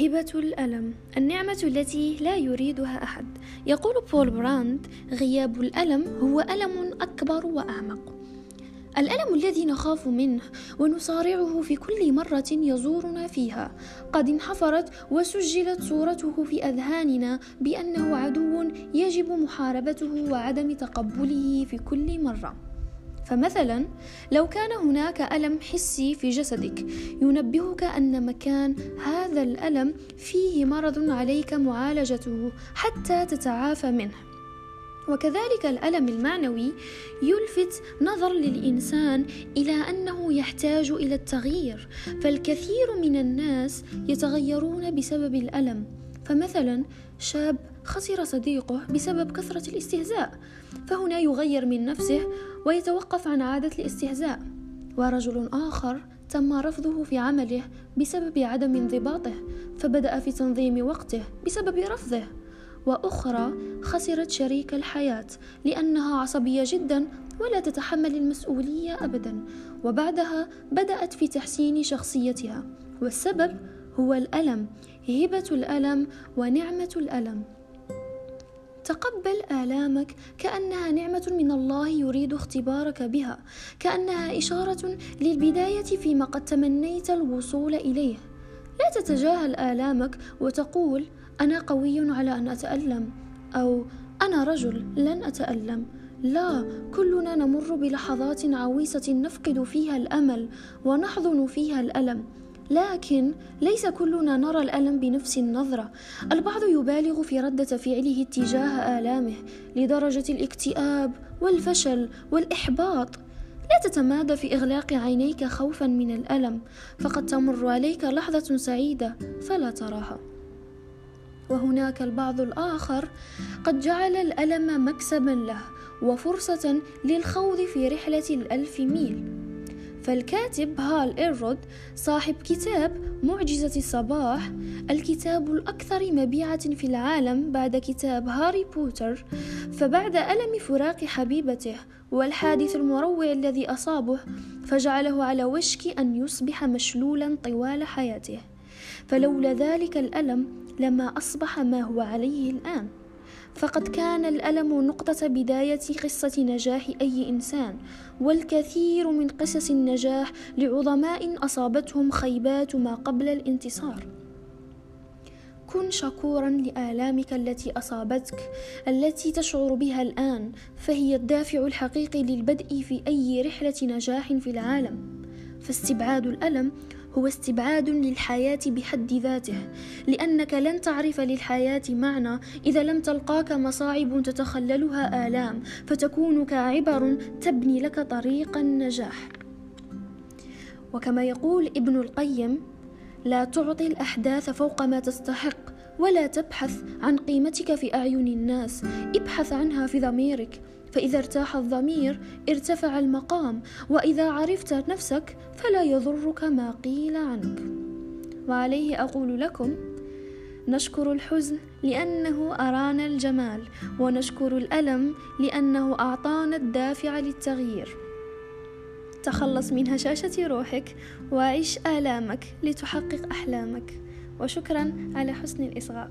هبة الألم النعمة التي لا يريدها أحد. يقول بول براند غياب الألم هو ألم أكبر وأعمق. الألم الذي نخاف منه ونصارعه في كل مرة يزورنا فيها. قد انحفرت وسجلت صورته في أذهاننا بأنه عدو يجب محاربته وعدم تقبله في كل مرة. فمثلا لو كان هناك ألم حسي في جسدك ينبهك أن مكان هذا الألم فيه مرض عليك معالجته حتى تتعافى منه. وكذلك الألم المعنوي يلفت نظر للإنسان إلى أنه يحتاج إلى التغيير فالكثير من الناس يتغيرون بسبب الألم. فمثلا شاب خسر صديقه بسبب كثرة الاستهزاء فهنا يغير من نفسه ويتوقف عن عادة الاستهزاء. ورجل آخر تم رفضه في عمله بسبب عدم انضباطه فبدأ في تنظيم وقته بسبب رفضه. وأخرى خسرت شريك الحياة لأنها عصبية جدا ولا تتحمل المسؤولية أبدا وبعدها بدأت في تحسين شخصيتها. والسبب هو الألم هبة الألم ونعمة الألم تقبل آلامك كأنها نعمة من الله يريد اختبارك بها، كأنها إشارة للبداية فيما قد تمنيت الوصول إليه. لا تتجاهل آلامك وتقول: أنا قوي على أن أتألم، أو أنا رجل لن أتألم. لا، كلنا نمر بلحظات عويصة نفقد فيها الأمل ونحضن فيها الألم. لكن ليس كلنا نرى الألم بنفس النظرة. البعض يبالغ في ردة فعله تجاه آلامه لدرجة الاكتئاب والفشل والإحباط. لا تتمادى في إغلاق عينيك خوفا من الألم فقد تمر عليك لحظة سعيدة فلا تراها. وهناك البعض الآخر قد جعل الألم مكسبا له وفرصة للخوض في رحلة الألف ميل. فالكاتب هال إيرود صاحب كتاب معجزة الصباح الكتاب الأكثر مبيعة في العالم بعد كتاب هاري بوتر فبعد ألم فراق حبيبته والحادث المروع الذي أصابه فجعله على وشك أن يصبح مشلولا طوال حياته. فلولا ذلك الألم لما أصبح ما هو عليه الآن. فقد كان الألم نقطة بداية قصة نجاح أي إنسان والكثير من قصص النجاح لعظماء أصابتهم خيبات ما قبل الانتصار. كن شكورا لآلامك التي أصابتك التي تشعر بها الآن فهي الدافع الحقيقي للبدء في أي رحلة نجاح في العالم. فاستبعاد الألم هو استبعاد للحياة بحد ذاته لأنك لن تعرف للحياة معنى إذا لم تلقاك مصاعب تتخللها آلام فتكون كعبر تبني لك طريق النجاح. وكما يقول ابن القيم لا تعطي الأحداث فوق ما تستحق ولا تبحث عن قيمتك في أعين الناس. ابحث عنها في ضميرك. فإذا ارتاح الضمير ارتفع المقام. وإذا عرفت نفسك فلا يضرك ما قيل عنك. وعليه أقول لكم نشكر الحزن لأنه أرانا الجمال ونشكر الألم لأنه أعطانا الدافع للتغيير. تخلص من هشاشة روحك وعيش آلامك لتحقق أحلامك. وشكرا على حسن الإصغاء.